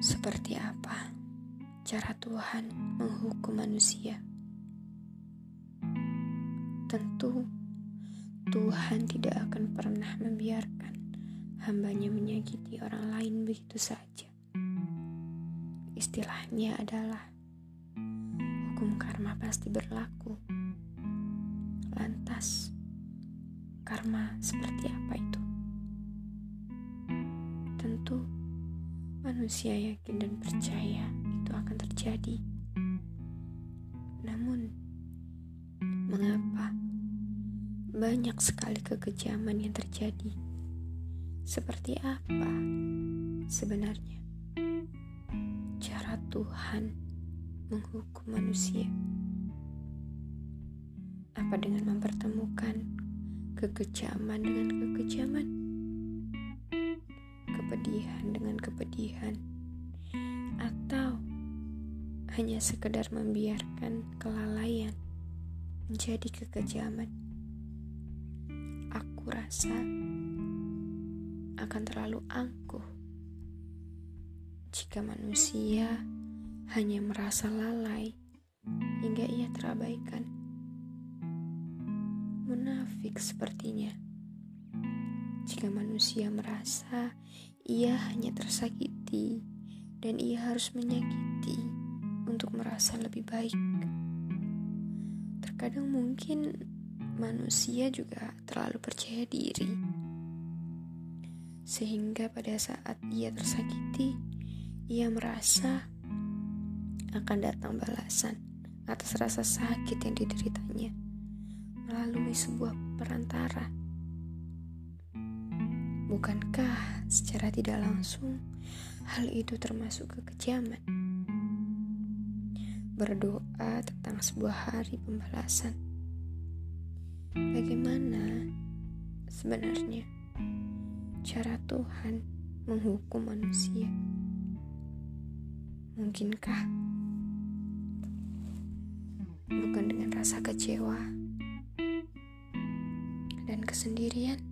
Apa cara Tuhan menghukum manusia? Tentu Tuhan tidak akan pernah membiarkan hambanya menyakiti orang lain begitu saja. Istilahnya adalah hukum karma pasti berlaku. Lantas, karma seperti apa itu? Tentu manusia yakin dan percaya itu akan terjadi. Namun, mengapa banyak sekali kekejaman yang terjadi? Seperti apa sebenarnya cara Tuhan menghukum manusia? Apa dengan mempertemukan kekejaman dengan kekejaman? Kepedihan dengan kepedihan, atau hanya sekedar membiarkan kelalaian menjadi kekejaman. Aku rasa akan terlalu angkuh jika manusia hanya merasa lalai hingga ia terabaikan. Munafik sepertinya jika manusia merasa ia hanya tersakiti dan ia harus menyakiti untuk merasa lebih baik. Terkadang mungkin manusia juga terlalu percaya diri, sehingga pada saat ia tersakiti, ia merasa akan datang balasan atas rasa sakit yang dideritanya melalui sebuah perantara Bukankah secara tidak langsung hal itu termasuk kekejaman? Berdoa tentang sebuah hari pembalasan. Bagaimana sebenarnya cara Tuhan menghukum manusia? Mungkinkah bukan dengan rasa kecewa dan kesendirian?